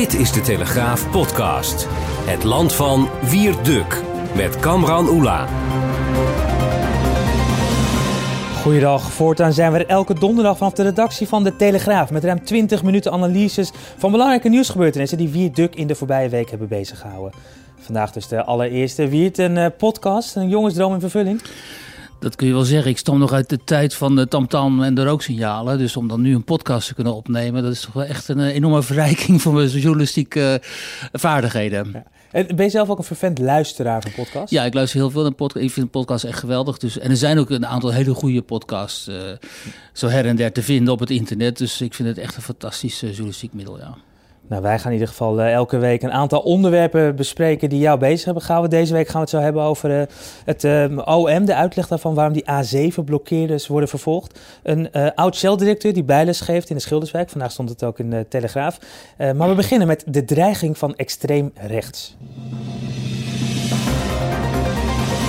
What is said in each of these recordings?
Dit is de Telegraaf podcast. Het land van Wierduk met Kamran Oela. Goeiedag, voortaan zijn we er elke donderdag vanaf de redactie van de Telegraaf met ruim 20 minuten analyses van belangrijke nieuwsgebeurtenissen die Wierduk in de voorbije week hebben beziggehouden. Vandaag dus de allereerste Wierd, een eh, podcast, een jongensdroom in vervulling. Dat kun je wel zeggen. Ik stam nog uit de tijd van de tamtam en de rooksignalen. Dus om dan nu een podcast te kunnen opnemen, dat is toch wel echt een eh, enorme verrijking van mijn journalistieke eh, vaardigheden. Ja. En ben je zelf ook een vervent luisteraar van podcasts? Ja, ik luister heel veel naar podcasts. Ik vind podcasts echt geweldig. Dus, en er zijn ook een aantal hele goede podcasts uh, zo her en der te vinden op het internet. Dus ik vind het echt een fantastisch uh, journalistiek middel, ja. Nou, wij gaan in ieder geval uh, elke week een aantal onderwerpen bespreken die jou bezig hebben gehouden. Deze week gaan we het zo hebben over uh, het uh, OM, de uitleg daarvan waarom die A7-blokkeerders worden vervolgd. Een oud Shell-directeur die bijles geeft in de Schilderswijk. Vandaag stond het ook in de Telegraaf. maar we beginnen met de dreiging van extreem rechts.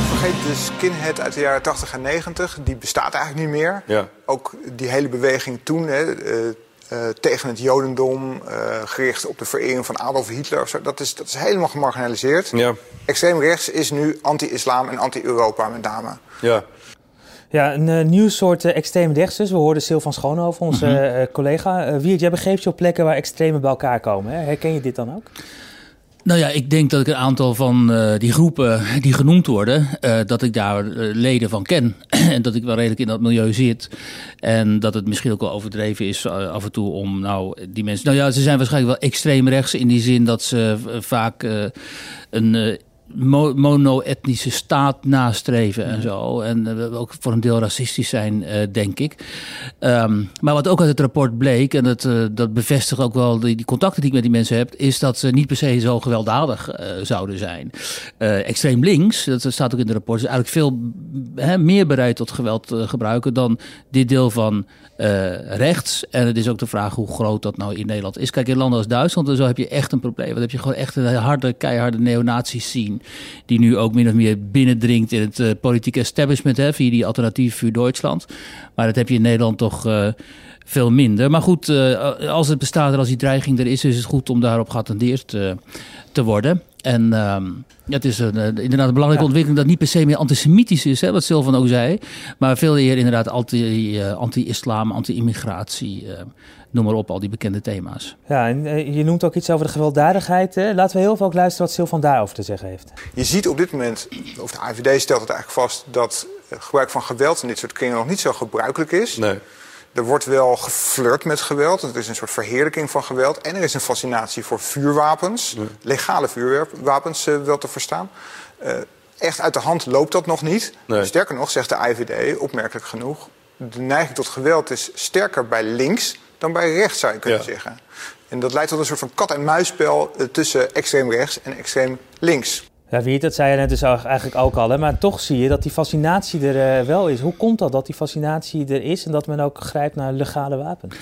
Vergeet de skinhead uit de jaren 80 en 90. Die bestaat eigenlijk niet meer. Ja. Ook die hele beweging toen... Hè, uh, tegen het Jodendom, uh, gericht op de verering van Adolf Hitler. Of zo. Dat, is, dat is helemaal gemarginaliseerd. Ja. Extreem rechts is nu anti-islam en anti-Europa met name. Ja. Ja, een uh, nieuw soort extreem rechts dus. We hoorden Sil van Schoonhoven, onze mm -hmm. collega. Wiert, jij begeeft je op plekken waar extremen bij elkaar komen. Hè? Herken je dit dan ook? Nou ja, ik denk dat ik een aantal van uh, die groepen die genoemd worden, uh, dat ik daar uh, leden van ken. en dat ik wel redelijk in dat milieu zit. En dat het misschien ook wel overdreven is af en toe om nou die mensen. Nou ja, ze zijn waarschijnlijk wel extreem rechts in die zin dat ze vaak een mo mono-etnische staat nastreven en zo. En uh, ook voor een deel racistisch zijn, uh, denk ik. Um, maar wat ook uit het rapport bleek, en dat, uh, dat bevestigt ook wel die, die, contacten die ik met die mensen heb, is dat ze niet per se zo gewelddadig zouden zijn. extreem links, dat staat ook in het rapport, is eigenlijk veel hè, meer bereid tot geweld gebruiken dan dit deel van rechts. En het is ook de vraag hoe groot dat nou in Nederland is. Kijk, in landen als Duitsland en zo heb je echt een probleem. Want dan heb je gewoon echt een harde, keiharde neonazies zien die nu ook min of meer binnendringt in het uh, politieke establishment hè, via die alternatief voor Duitsland. Maar dat heb je in Nederland toch uh, veel minder. Maar goed, uh, als het bestaat en als die dreiging er is, is het goed om daarop geattendeerd te worden. En um, het is een, inderdaad een belangrijke ja. ontwikkeling dat niet per se meer antisemitisch is, hè, wat Sylvan ook zei. Maar veel eer inderdaad anti-islam, anti anti-immigratie. Uh, noem maar op, al die bekende thema's. Ja, en uh, je noemt ook iets over de gewelddadigheid. Hè? Laten we heel veel ook luisteren wat Sylvan daarover te zeggen heeft. Je ziet op dit moment, of de AVD stelt het eigenlijk vast, dat gebruik van geweld in dit soort kringen nog niet zo gebruikelijk is. Nee. Er wordt wel geflirt met geweld. Het is een soort verheerlijking van geweld. En er is een fascinatie voor vuurwapens. Nee. Legale vuurwapens uh, wel te verstaan. Uh, echt uit de hand loopt dat nog niet. Nee. Sterker nog, zegt de IVD, opmerkelijk genoeg... de neiging tot geweld is sterker bij links dan bij rechts, zou je kunnen ja. zeggen. En dat leidt tot een soort van kat-en-muisspel uh, tussen extreem rechts en extreem links. Ja, Wiert, dat zei je net dus eigenlijk ook al. Hè? Maar toch zie je dat die fascinatie er uh, wel is. Hoe komt dat, dat die fascinatie er is en dat men ook grijpt naar legale wapens?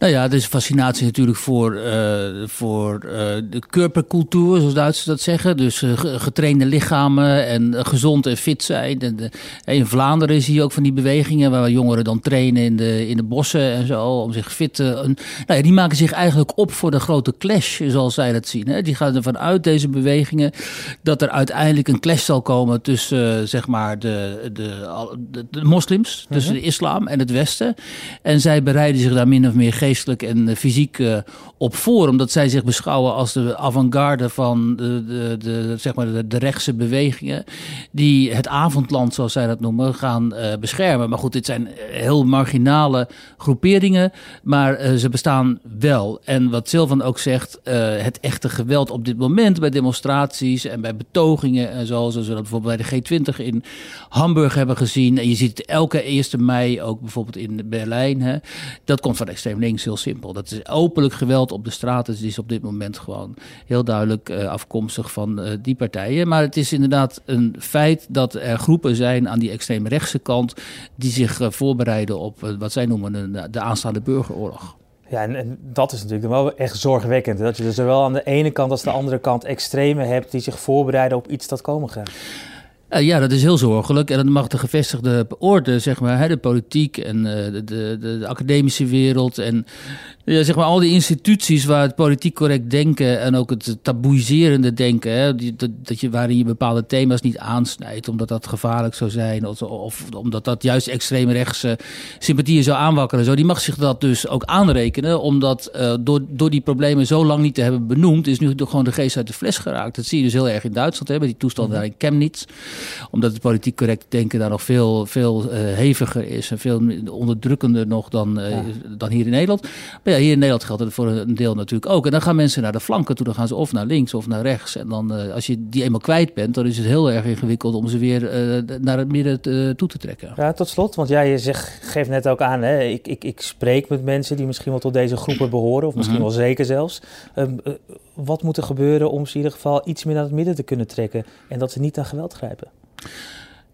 Nou ja, er is fascinatie natuurlijk voor, uh, voor uh, de körpercultuur, zoals Duitsers dat zeggen. Dus uh, getrainde lichamen en gezond en fit zijn. En de, in Vlaanderen zie je ook van die bewegingen waar jongeren dan trainen in de, in de bossen en zo. Om zich fit te... nou ja, die maken zich eigenlijk op voor de grote clash, zoals zij dat zien. Hè. Die gaan ervan uit, deze bewegingen, dat er uiteindelijk een clash zal komen tussen zeg maar de, de, de, de moslims, tussen -huh. de islam en het westen. En zij bereiden zich daar min of meer geen geestelijk en fysiek op voor. Omdat zij zich beschouwen als de avant-garde van de, de, de, zeg maar de, rechtse bewegingen. Die het avondland, zoals zij dat noemen, gaan beschermen. Maar goed, dit zijn heel marginale groeperingen. Maar ze bestaan wel. En wat Silvan ook zegt, het echte geweld op dit moment bij demonstraties en bij betogingen en zo. Zoals we dat bijvoorbeeld bij de G20 in Hamburg hebben gezien. En je ziet het elke 1 mei ook bijvoorbeeld in Berlijn. Hè. Dat komt van extreem links, heel simpel. Dat is openlijk geweld op de straten. Dus is op dit moment gewoon heel duidelijk uh, afkomstig van uh, die partijen. Maar het is inderdaad een feit dat er groepen zijn aan die extreemrechtse kant. die zich uh, voorbereiden op wat zij noemen de, de aanstaande burgeroorlog. Ja, en, dat is natuurlijk wel echt zorgwekkend. Dat je dus zowel aan de ene kant als de andere kant extreme hebt die zich voorbereiden op iets dat komen gaat. Uh, ja, dat is heel zorgelijk. En dat mag de gevestigde orde, zeg maar, hè, de politiek en uh, de, de, de, academische wereld en ja, zeg maar, al die instituties waar het politiek correct denken en ook het taboeiserende denken, hè, dat, dat je, waarin je bepaalde thema's niet aansnijdt, omdat dat gevaarlijk zou zijn of, of omdat dat juist extreemrechtse sympathieën zou aanwakkeren. Zo, die mag zich dat dus ook aanrekenen, omdat uh, door, door die problemen zo lang niet te hebben benoemd, is nu gewoon de geest uit de fles geraakt. Dat zie je dus heel erg in Duitsland, hè, met die toestand daar in Chemnitz omdat het politiek correct denken daar nog veel, veel uh, heviger is en veel onderdrukkender nog dan, uh, ja. dan hier in Nederland. Maar ja, hier in Nederland geldt het voor een deel natuurlijk ook. En dan gaan mensen naar de flanken toe, dan gaan ze of naar links of naar rechts. En dan, uh, als je die eenmaal kwijt bent, dan is het heel erg ingewikkeld om ze weer naar het midden toe te trekken. Ja, tot slot, want jij zegt, geeft net ook aan, hè, ik, ik, ik spreek met mensen die misschien wel tot deze groepen behoren, of misschien mm -hmm. wel zeker zelfs. Um, wat moet er gebeuren om ze in ieder geval iets meer naar het midden te kunnen trekken en dat ze niet aan geweld grijpen?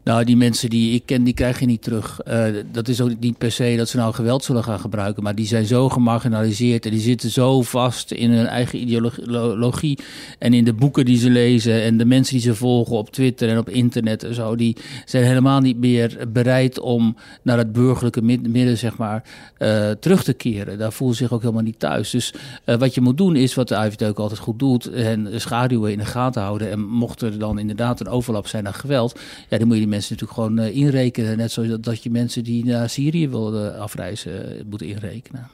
Nou, die mensen die ik ken, die krijg je niet terug. Uh, dat is ook niet per se dat ze nou geweld zullen gaan gebruiken. Maar die zijn zo gemarginaliseerd en die zitten zo vast in hun eigen ideologie. En in de boeken die ze lezen en de mensen die ze volgen op Twitter en op internet en zo. Die zijn helemaal niet meer bereid om naar het burgerlijke midden, zeg maar, uh, terug te keren. Daar voelen ze zich ook helemaal niet thuis. Dus uh, wat je moet doen is wat de AFD ook altijd goed doet. En schaduwen in de gaten houden. En mocht er dan inderdaad een overlap zijn naar geweld. Ja, dan moet je die mensen natuurlijk gewoon uh, inrekenen. Net zoals dat, dat je mensen die naar Syrië wilden afreizen uh, moet inrekenen.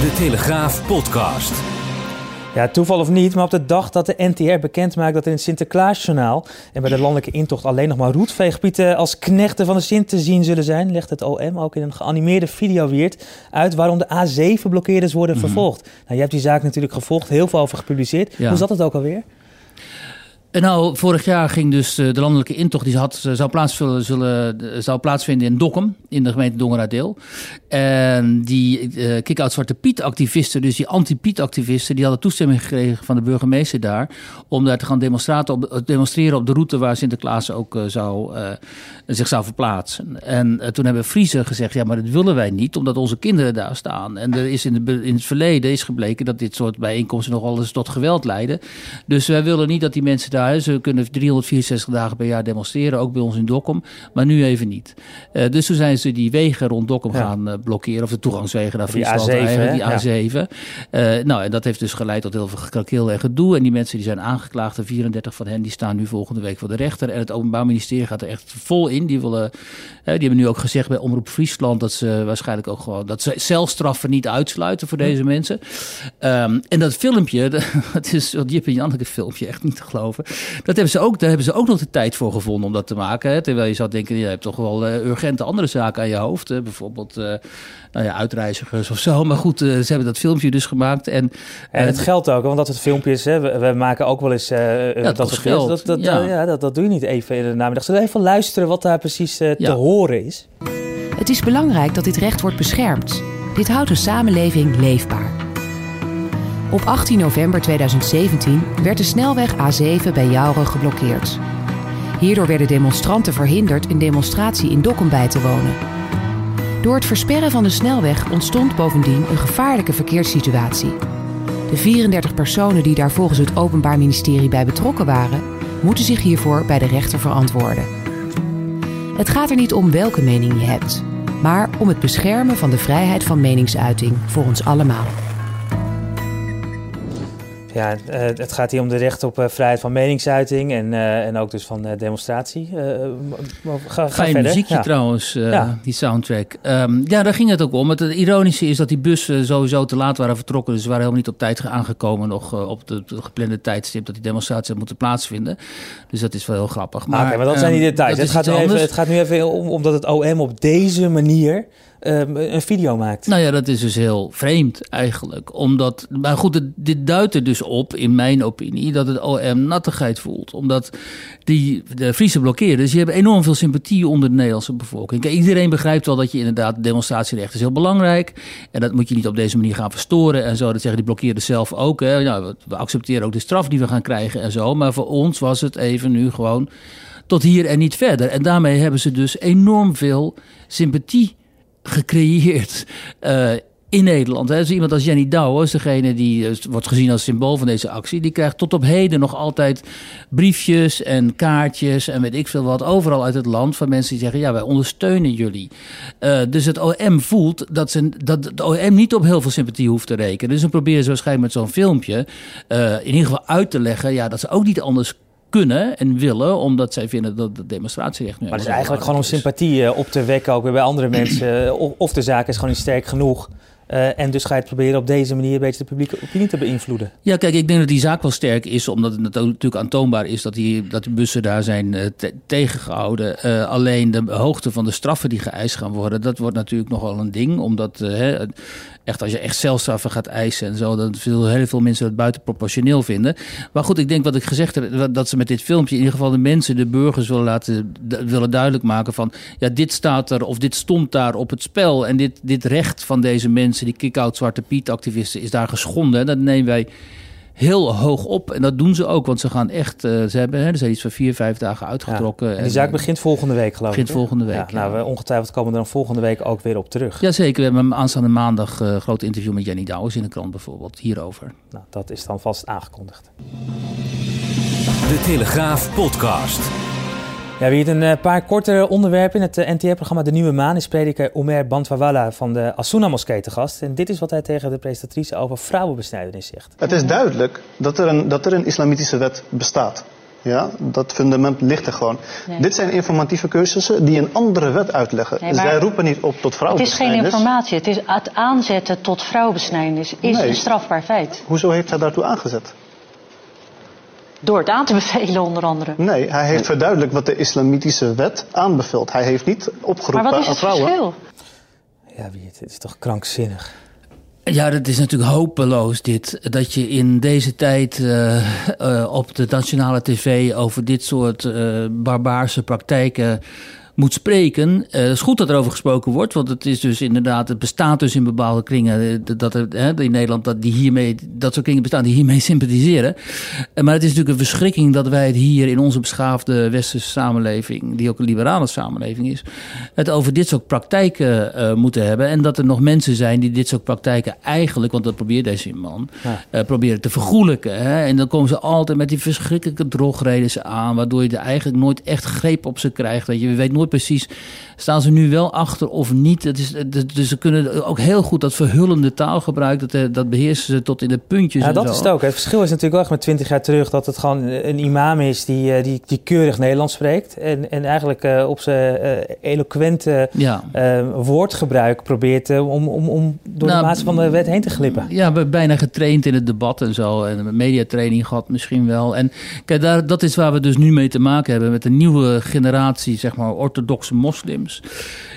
De Telegraaf podcast. Ja, toeval of niet, maar op de dag dat de NTR bekend maakt dat in het Sinterklaasjournaal en bij de landelijke intocht alleen nog maar roetveegpieten als knechten van de Sint te zien zullen zijn, legt het OM ook in een geanimeerde video weert uit waarom de A7-blokkeerders worden mm -hmm. vervolgd. Nou, je hebt die zaak natuurlijk gevolgd, heel veel over gepubliceerd. Ja. Hoe zat het ook alweer? En nou, vorig jaar ging dus de landelijke intocht, die had, zou, plaatsvinden, zullen, zou plaatsvinden in Dokkum, in de gemeente Dongeradeel. En die kick-out Zwarte Piet-activisten, dus die anti-Piet-activisten, die hadden toestemming gekregen van de burgemeester daar, om daar te gaan demonstreren op, demonstreren op de route waar Sinterklaas ook zou, zich zou verplaatsen. En toen hebben Friese gezegd, ja, maar dat willen wij niet, omdat onze kinderen daar staan. En er is in, in het verleden is gebleken dat dit soort bijeenkomsten nogal eens tot geweld leiden. Dus wij willen niet dat die mensen daar ze kunnen 364 dagen per jaar demonstreren, ook bij ons in Dokkum, maar nu even niet. Uh, dus toen zijn ze die wegen rond Dokkum ja. gaan uh, blokkeren, of de toegangswegen naar Friesland, die A7. Die A7. Ja. Uh, nou, en dat heeft dus geleid tot heel veel gekrakeel en gedoe. En die mensen die zijn aangeklaagd, de 34 van hen, die staan nu volgende week voor de rechter. En het Openbaar Ministerie gaat er echt vol in. Die, willen, die hebben nu ook gezegd bij Omroep Friesland dat ze waarschijnlijk ook gewoon, dat ze celstraffen niet uitsluiten voor deze mensen. Um, en dat filmpje, dat is, Jip en Janneke filmpje, echt niet te geloven. Dat hebben ze ook, daar hebben ze ook nog de tijd voor gevonden om dat te maken. Hè? Terwijl je zou denken, je hebt toch wel uh, urgente andere zaken aan je hoofd. Hè? Bijvoorbeeld uh, nou ja, uitreizigers of zo. Maar goed, uh, ze hebben dat filmpje dus gemaakt. En, en het geldt ook, want dat het filmpje is, hè, we, we, maken ook wel eens ja, dat, dat soort films. Dat, dat, ja. ja. dat, dat doe je niet even in de namiddag. Zullen we even luisteren wat daar precies te ja. horen is? Het is belangrijk dat dit recht wordt beschermd. Dit houdt de samenleving leefbaar. Op 18 november 2017 werd de snelweg A7 bij Jouren geblokkeerd. Hierdoor werden demonstranten verhinderd een demonstratie in Dokkum bij te wonen. Door het versperren van de snelweg ontstond bovendien een gevaarlijke verkeerssituatie. De 34 personen die daar volgens het Openbaar Ministerie bij betrokken waren, moeten zich hiervoor bij de rechter verantwoorden. Het gaat er niet om welke mening je hebt, maar om het beschermen van de vrijheid van meningsuiting voor ons allemaal. Ja, uh, het gaat hier om de recht op uh, vrijheid van meningsuiting en, uh, en ook dus van demonstratie. ga, ga Fijn verder. muziekje ja. trouwens, ja. die soundtrack. Um, ja, daar ging het ook om. Het, het, ironische is dat die bussen sowieso te laat waren vertrokken. Dus ze waren helemaal niet op tijd aangekomen nog op de, de, geplande tijdstip dat die demonstratie had moeten plaatsvinden. Dus dat is wel heel grappig. Maar, okay, maar dat zijn die ehm, details. Het gaat, nu even, het gaat nu even om, omdat het OM op deze manier Ehm, een video maakt. Nou ja, dat is dus heel vreemd eigenlijk. Omdat, maar goed, dit duidt er dus op, in mijn opinie, dat het OM nattigheid voelt. Omdat die de Friese blokkeerders, die hebben enorm veel sympathie onder de Nederlandse bevolking. Kijk, iedereen begrijpt wel dat je inderdaad, demonstratierecht is heel belangrijk. En dat moet je niet op deze manier gaan verstoren en zo. Dat zeggen die blokkeerders zelf ook. Hè. Nou, we accepteren ook de straf die we gaan krijgen en zo. Maar voor ons was het even nu gewoon tot hier en niet verder. En daarmee hebben ze dus enorm veel sympathie gecreëerd. Uh, in Nederland. Dus iemand als Jenny Douwers, degene die uh, wordt gezien als symbool van deze actie, die krijgt tot op heden nog altijd briefjes en kaartjes en weet ik veel wat, overal uit het land van mensen die zeggen: Ja, wij ondersteunen jullie. Uh, dus het OM voelt dat, ze, dat het OM niet op heel veel sympathie hoeft te rekenen. Dus dan proberen ze waarschijnlijk met zo'n filmpje in ieder geval uit te leggen ja, dat ze ook niet anders kunnen en willen, omdat zij vinden dat de demonstratierecht nu. Maar het is eigenlijk gewoon om sympathie eh, op te wekken, ook weer bij andere mensen. Eh, of de zaak is gewoon niet sterk genoeg. Uh, en dus ga je het proberen op deze manier een beetje de publieke opinie te beïnvloeden. Ja, kijk, ik denk dat die zaak wel sterk is, omdat het natuurlijk aantoonbaar is dat die, dat die bussen daar zijn uh, tegengehouden. Uh, alleen de hoogte van de straffen die geëist gaan worden, dat wordt natuurlijk nogal een ding. Omdat echt, als je echt celstraffen gaat eisen en zo, dan veel, heel veel mensen het buitenproportioneel vinden. Maar goed, ik denk wat ik gezegd heb, dat ze met dit filmpje in ieder geval de mensen, de burgers willen laten willen duidelijk maken van ja, dit staat er of dit stond daar op het spel. En dit, dit recht van deze mensen, die kick-out Zwarte Piet-activisten, is daar geschonden. En dat nemen wij heel hoog op. En dat doen ze ook, want ze gaan echt. Uh, ze hebben hè, er zijn iets van vier, vijf dagen uitgetrokken. Ja, en die zaak eh, begint volgende week, geloof ik. Begint volgende week. Ja, Nou, we ongetwijfeld komen er dan volgende week ook weer op terug. Jazeker. We hebben aanstaande maandag een uh, groot interview met Jenny Douwens in de krant bijvoorbeeld hierover. Nou, dat is dan vast aangekondigd. De Telegraaf Podcast. Ja, wie het een eh, paar korte onderwerpen in het eh, NTR-programma De Nieuwe Maan is prediker Omer Bantwawala van de Asuna Moskee te gast. En dit is wat hij tegen de presentatrice over vrouwenbesnijdenis zegt. Het is duidelijk dat er een, dat er een islamitische wet bestaat. Ja, dat fundament ligt er gewoon. Dit zijn informatieve cursussen die een andere wet uitleggen. Nee, Zij roepen niet op tot vrouwenbesnijdenis. Het is geen informatie. Het is het aanzetten tot vrouwenbesnijdenis is een strafbaar feit. Hoezo heeft hij daartoe aangezet? Door het aan te bevelen, onder andere. Nee, hij heeft verduidelijkt wat de islamitische wet aanbeveelt. Hij heeft niet opgeroepen aan vrouwen. Maar wat is het verschil? Ja, wie het, het is toch krankzinnig. Ja, dat is natuurlijk hopeloos dit. Dat je in deze tijd uh, uh, op de nationale tv over dit soort uh, barbaarse praktijken moet spreken. Uh, het is goed dat er over gesproken wordt, want het is dus inderdaad, het bestaat dus in bepaalde kringen eh, dat er hè, in Nederland dat die hiermee, dat soort kringen bestaan die hiermee sympathiseren. Uh, maar het is natuurlijk een verschrikking dat wij het hier in onze beschaafde westerse samenleving, die ook een liberale samenleving is, het over dit soort praktijken uh, moeten hebben. En dat er nog mensen zijn die dit soort praktijken eigenlijk, want dat probeert deze man, ja. proberen te vergoelijken. Hè? En dan komen ze altijd met die verschrikkelijke drogreden aan, waardoor je er eigenlijk nooit echt greep op ze krijgt. Dat je, je weet nooit precies staan ze nu wel achter of niet. Het is, dus ze kunnen ook heel goed dat verhullende taalgebruik, dat, eh, dat beheersen ze tot in de puntjes. Ja, dat is het ook. Het verschil is natuurlijk wel echt met twintig jaar terug dat het gewoon een imam is die, eh, die, die keurig Nederlands spreekt. En, en eigenlijk uh, op zijn uh, eloquente ja. uh, woordgebruik probeert om, om, om door nou, de maat van de wet heen te glippen. Ja, we bijna getraind in het debat en zo. En mediatraining gehad misschien wel. En kijk, daar, dat is waar we dus nu mee te maken hebben met een nieuwe generatie, zeg maar, orthodoxe moslims.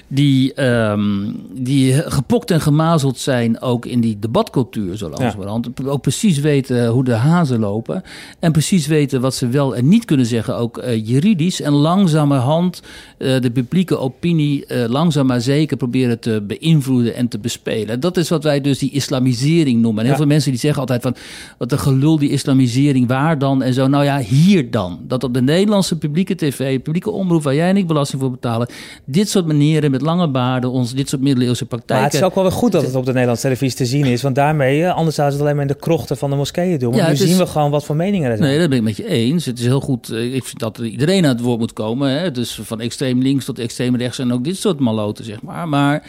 Die, um, die gepokt en gemazeld zijn ook in die debatcultuur zo langzamerhand. Ja. Ook precies weten hoe de hazen lopen. En precies weten wat ze wel en niet kunnen zeggen, ook uh, juridisch. En langzamerhand uh, de publieke opinie uh, langzaam maar zeker proberen te beïnvloeden en te bespelen. Dat is wat wij dus die islamisering noemen. En heel ja. veel mensen die zeggen altijd van, wat een gelul die islamisering, waar dan? En zo, nou ja, hier dan. Dat op de Nederlandse publieke tv, publieke omroep, waar jij en ik belasting voor betalen, dit soort manieren met lange baarden, ons dit soort middeleeuwse praktijken. Maar het is ook wel weer goed dat het op de Nederlandse televisie te zien is, want daarmee, anders zouden ze het alleen maar in de krochten van de moskeeën doen. Want ja, nu is, zien we gewoon wat voor meningen er zijn. Nee, dat ben ik met je eens. Het is heel goed. Eh, ik vind dat iedereen aan het woord moet komen. Hè? Dus van extreem links tot extreem rechts en ook dit soort maloten, zeg maar. Maar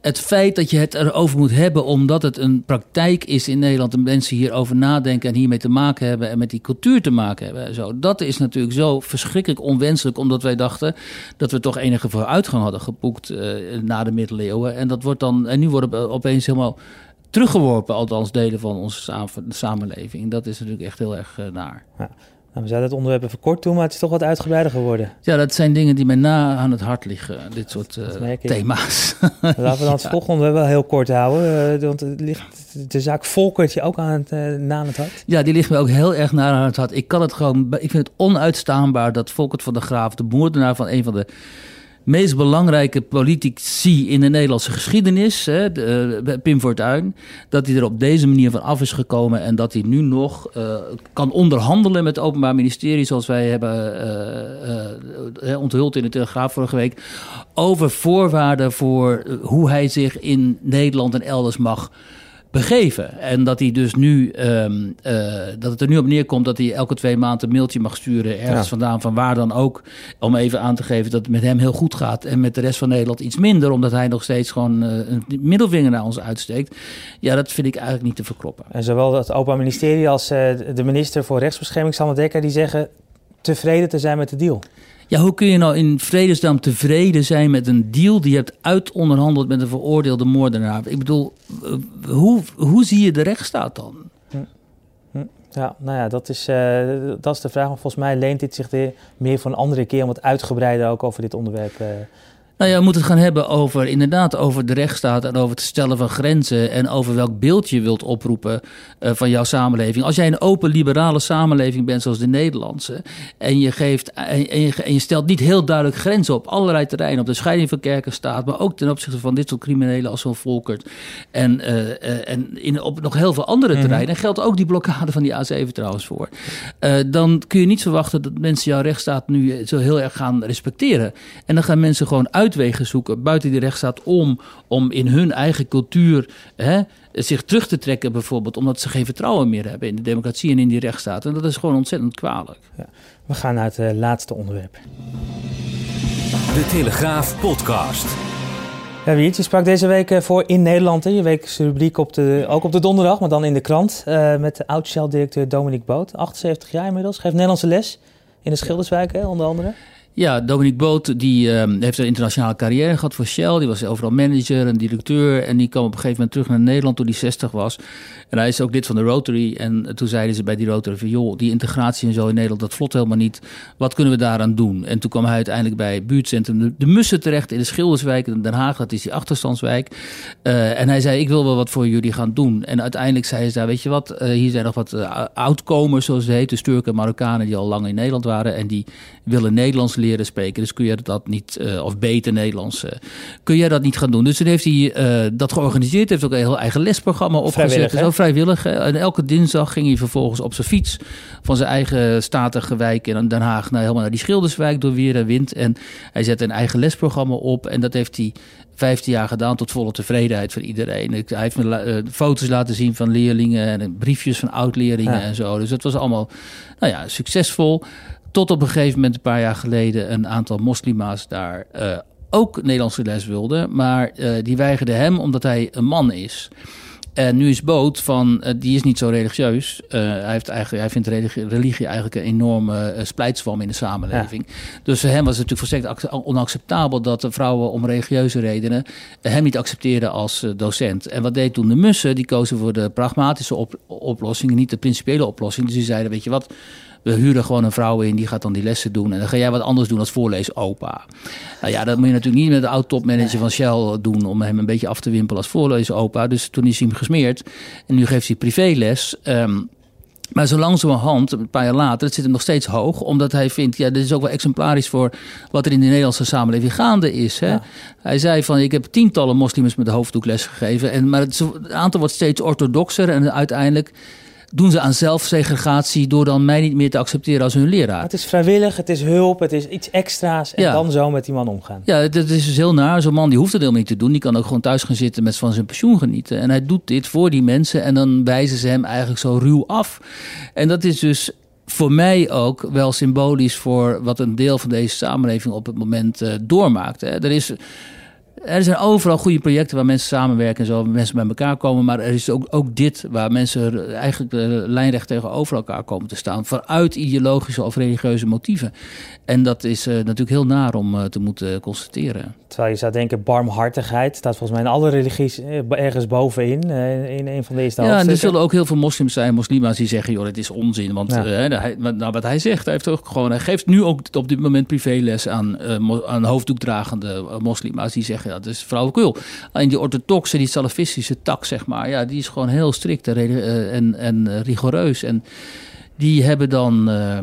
het feit dat je het erover moet hebben, omdat het een praktijk is in Nederland en mensen hierover nadenken en hiermee te maken hebben en met die cultuur te maken hebben. En zo. Dat is natuurlijk zo verschrikkelijk onwenselijk, omdat wij dachten dat we toch enige vooruitgang hadden geboekt uh, na de middeleeuwen. En dat wordt dan, en nu worden we opeens helemaal teruggeworpen, althans delen van onze samenleving. Dat is natuurlijk echt heel erg uh, naar. Ja. Nou, we zouden het onderwerp even kort doen, maar het is toch wat uitgebreider geworden. Ja, dat zijn dingen die mij na aan het hart liggen, dit soort uh, thema's. Laten we dan het ja. volgende onderwerp wel heel kort houden, uh, want het ligt de zaak Volkert je ook aan het, uh, na aan het hart. Ja, die ligt me ook heel erg na aan het hart. Ik kan het gewoon, ik vind het onuitstaanbaar dat Volkert van de Graaf, de moordenaar van een van de meest belangrijke politici in de Nederlandse geschiedenis, hè, de, uh, Pim Fortuyn, dat hij er op deze manier van af is gekomen en dat hij nu nog uh, kan onderhandelen met het Openbaar Ministerie, zoals wij hebben uh, onthuld in de Telegraaf vorige week, over voorwaarden voor hoe hij zich in Nederland en elders mag begeven. En dat hij dus nu, um, uh, dat het er nu op neerkomt dat hij elke twee maanden een mailtje mag sturen, ergens ja. vandaan, van waar dan ook, om even aan te geven dat het met hem heel goed gaat en met de rest van Nederland iets minder, omdat hij nog steeds gewoon uh, een middelvinger naar ons uitsteekt. Ja, dat vind ik eigenlijk niet te verkloppen. En zowel het Openbaar Ministerie als uh, de minister voor Rechtsbescherming, Sander Dekker, die zeggen tevreden te zijn met de deal. Ja, hoe kun je nou in vredesnaam tevreden zijn met een deal die je hebt uitonderhandeld met een veroordeelde moordenaar? Ik bedoel, hoe, hoe zie je de rechtsstaat dan? Ja, nou ja, dat is, uh, dat is de vraag. Maar volgens mij leent dit zich meer voor een andere keer om wat uitgebreider ook over dit onderwerp uh, nou ja, we moeten het gaan hebben over inderdaad over de rechtsstaat en over het stellen van grenzen en over welk beeld je wilt oproepen uh, van jouw samenleving. Als jij een open liberale samenleving bent zoals de Nederlandse en je, geeft, en, je, en je stelt niet heel duidelijk grenzen op allerlei terreinen, op de scheiding van kerk en staat, maar ook ten opzichte van dit soort criminelen als zo'n Volkert en, uh, uh, en in, op nog heel veel andere mm -hmm. terreinen, en geldt ook die blokkade van die A7 trouwens voor, dan kun je niet verwachten dat mensen jouw rechtsstaat nu zo heel erg gaan respecteren. En dan gaan mensen gewoon uit uitwegen zoeken buiten die rechtsstaat om, om in hun eigen cultuur hè, zich terug te trekken, bijvoorbeeld, omdat ze geen vertrouwen meer hebben in de democratie en in die rechtsstaat. En dat is gewoon ontzettend kwalijk. Ja. We gaan naar het uh, laatste onderwerp. De Telegraaf Podcast. Ja, Wiert, je sprak deze week voor In Nederland. Hè? Je wekelijkse rubriek op de, ook op de donderdag, maar dan in de krant. Uh, met de oud-Shell-directeur Dominique Boot, 78 jaar inmiddels. Geeft Nederlandse les in de Schilderswijk, hè, onder andere. Ja, Dominique Boot die, uh, heeft een internationale carrière gehad voor Shell. Die was overal manager en directeur. En die kwam op een gegeven moment terug naar Nederland toen hij 60 was. En hij is ook lid van de Rotary. En toen zeiden ze bij die Rotary van... joh, die integratie en zo in Nederland, dat vlot helemaal niet. Wat kunnen we daaraan doen? En toen kwam hij uiteindelijk bij buurtcentrum de, Mussen terecht... in de Schilderswijk in Den Haag. Dat is die achterstandswijk. Uh, en hij zei, ik wil wel wat voor jullie gaan doen. En uiteindelijk zei ze, weet je wat... Uh, hier zijn nog wat uh, oudkomers, zoals ze heet. Dus Turken en Marokkanen die al lang in Nederland waren. En die willen Nederlands leren spreken. Dus kun je dat niet, uh, of beter Nederlands, uh, kun jij dat niet gaan doen. Dus toen heeft hij uh, dat georganiseerd. Heeft ook een heel eigen lesprogramma opgezet. Vrijwillig, zo vrijwillig. Hè? En elke dinsdag ging hij vervolgens op zijn fiets van zijn eigen statige wijk in Den Haag naar helemaal naar die Schilderswijk door weer en wind. En hij zette een eigen lesprogramma op. En dat heeft hij 15 jaar gedaan tot volle tevredenheid van iedereen. Hij heeft me foto's laten zien van leerlingen en briefjes van oud-leerlingen ja. en zo. Dus het was allemaal nou ja, succesvol. Tot op een gegeven moment, een paar jaar geleden, een aantal moslima's daar uh, ook Nederlandse les wilden. Maar uh, die weigerden hem omdat hij een man is. En nu is Boot van, uh, die is niet zo religieus. Uh, hij, heeft eigenlijk, hij vindt religie, religie eigenlijk een enorme uh, splijtswam in de samenleving. Ja. Dus voor hem was het natuurlijk volstrekt onacceptabel dat de vrouwen om religieuze redenen hem niet accepteerden als docent. En wat deed toen de mussen? Die kozen voor de pragmatische op, oplossing, niet de principiële oplossing. Dus die zeiden, weet je wat, we huren gewoon een vrouw in, die gaat dan die lessen doen. En dan ga jij wat anders doen als voorlees opa. Nou ja, dat moet je natuurlijk niet met de oud-topmanager van Shell doen... om hem een beetje af te wimpelen als voorlees opa. Dus toen is hij hem gesmeerd. En nu geeft hij privéles... Um, maar zo langzamerhand, een paar jaar later, het zit hem nog steeds hoog. Omdat hij vindt, ja, dit is ook wel exemplarisch voor wat er in de Nederlandse samenleving gaande is. Hè? Ja. Hij zei van, ik heb tientallen moslims met de hoofddoek lesgegeven. En, maar het, het aantal wordt steeds orthodoxer en uiteindelijk doen ze aan zelfsegregatie door dan mij niet meer te accepteren als hun leraar. Het is vrijwillig, het is hulp, het is iets extra's en ja. dan zo met die man omgaan. Ja, dat is dus heel naar. Zo'n man die hoeft het helemaal niet te doen. Die kan ook gewoon thuis gaan zitten met van zijn pensioen genieten. En hij doet dit voor die mensen en dan wijzen ze hem eigenlijk zo ruw af. En dat is dus voor mij ook wel symbolisch voor wat een deel van deze samenleving op het moment uh, doormaakt. Hè. Er is Er zijn overal goede projecten waar mensen samenwerken en zo, mensen bij elkaar komen. Maar er is ook, ook dit waar mensen eigenlijk lijnrecht tegenover elkaar komen te staan. Vanuit ideologische of religieuze motieven. En dat is uh, natuurlijk heel naar om uh, te moeten constateren. Terwijl je zou denken, barmhartigheid staat volgens mij in alle religies eh, ergens bovenin. in een van de eerste Ja, en er zullen ook heel veel moslims zijn, moslima's, die zeggen: joh, het is onzin. Want ja. hij, nou, wat hij zegt, hij, heeft ook gewoon, hij geeft nu ook op dit moment privéles aan, aan hoofddoekdragende moslima's. Die zeggen: ja, dat is flauwekul. Alleen die orthodoxe, die salafistische tak, zeg maar, ja, die is gewoon heel strikt en, en, en rigoureus. En die hebben dan uh,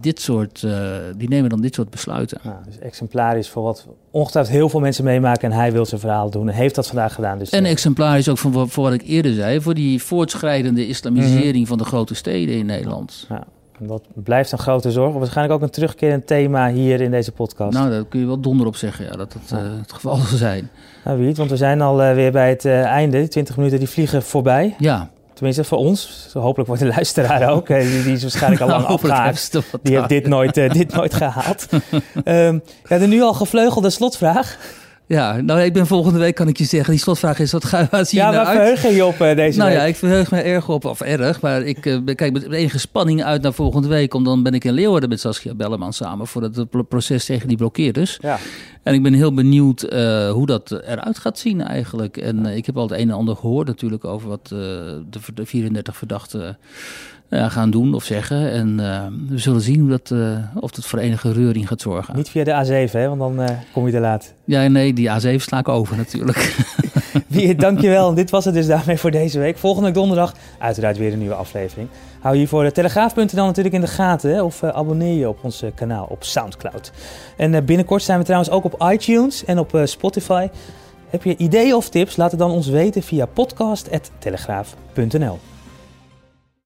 dit soort, uh, die nemen dan dit soort besluiten. Ja, dus exemplarisch voor wat ongetwijfeld heel veel mensen meemaken en hij wil zijn verhaal doen en heeft dat vandaag gedaan. Dus en uh, exemplarisch ook voor, voor wat ik eerder zei, voor die voortschrijdende islamisering mm -hmm. van de grote steden in Nederland. Ja. En dat blijft een grote zorg. Waarschijnlijk ook een terugkerend thema hier in deze podcast. Nou, daar kun je wel donder op zeggen, ja, dat dat ja. het geval zal zijn. Nou, want we zijn al weer bij het einde. Die 20 minuten die vliegen voorbij. Ja. Tenminste, voor ons. Hopelijk wordt de luisteraar ook. Die, die is waarschijnlijk al lang afgehaakt. Die heeft dit nooit, uh, dit nooit gehaald. um, ja, de nu al gevleugelde slotvraag. Ja, nou ik ben volgende week, kan ik je zeggen, die slotvraag is, wat ga je zien Ja, waar verheug je op uh, deze nou, week? ja, ik verheug me erg op, of erg, maar ik uh, kijk met enige spanning uit naar volgende week. Om dan ben ik in Leeuwarden met Saskia Belleman samen voor het proces tegen die blokkeerders. Ja. En ik ben heel benieuwd uh, hoe dat eruit gaat zien eigenlijk. En ik heb al het een en ander gehoord natuurlijk over wat de, de 34 verdachten uh, gaan doen of zeggen. En uh, we zullen zien hoe dat, uh, of dat voor enige reuring gaat zorgen. Niet via de A7, hè? want dan kom je te laat. Ja, nee, die A7 sla ik over natuurlijk. Dankjewel. Dit was het dus daarmee voor deze week. Volgende donderdag uiteraard weer een nieuwe aflevering. Hou hiervoor de telegraaf.nl natuurlijk in de gaten. Hè? Of abonneer je op ons kanaal op Soundcloud. En binnenkort zijn we trouwens ook op iTunes en op Spotify. Heb je ideeën of tips? Laat het dan ons weten via podcast.telegraaf.nl.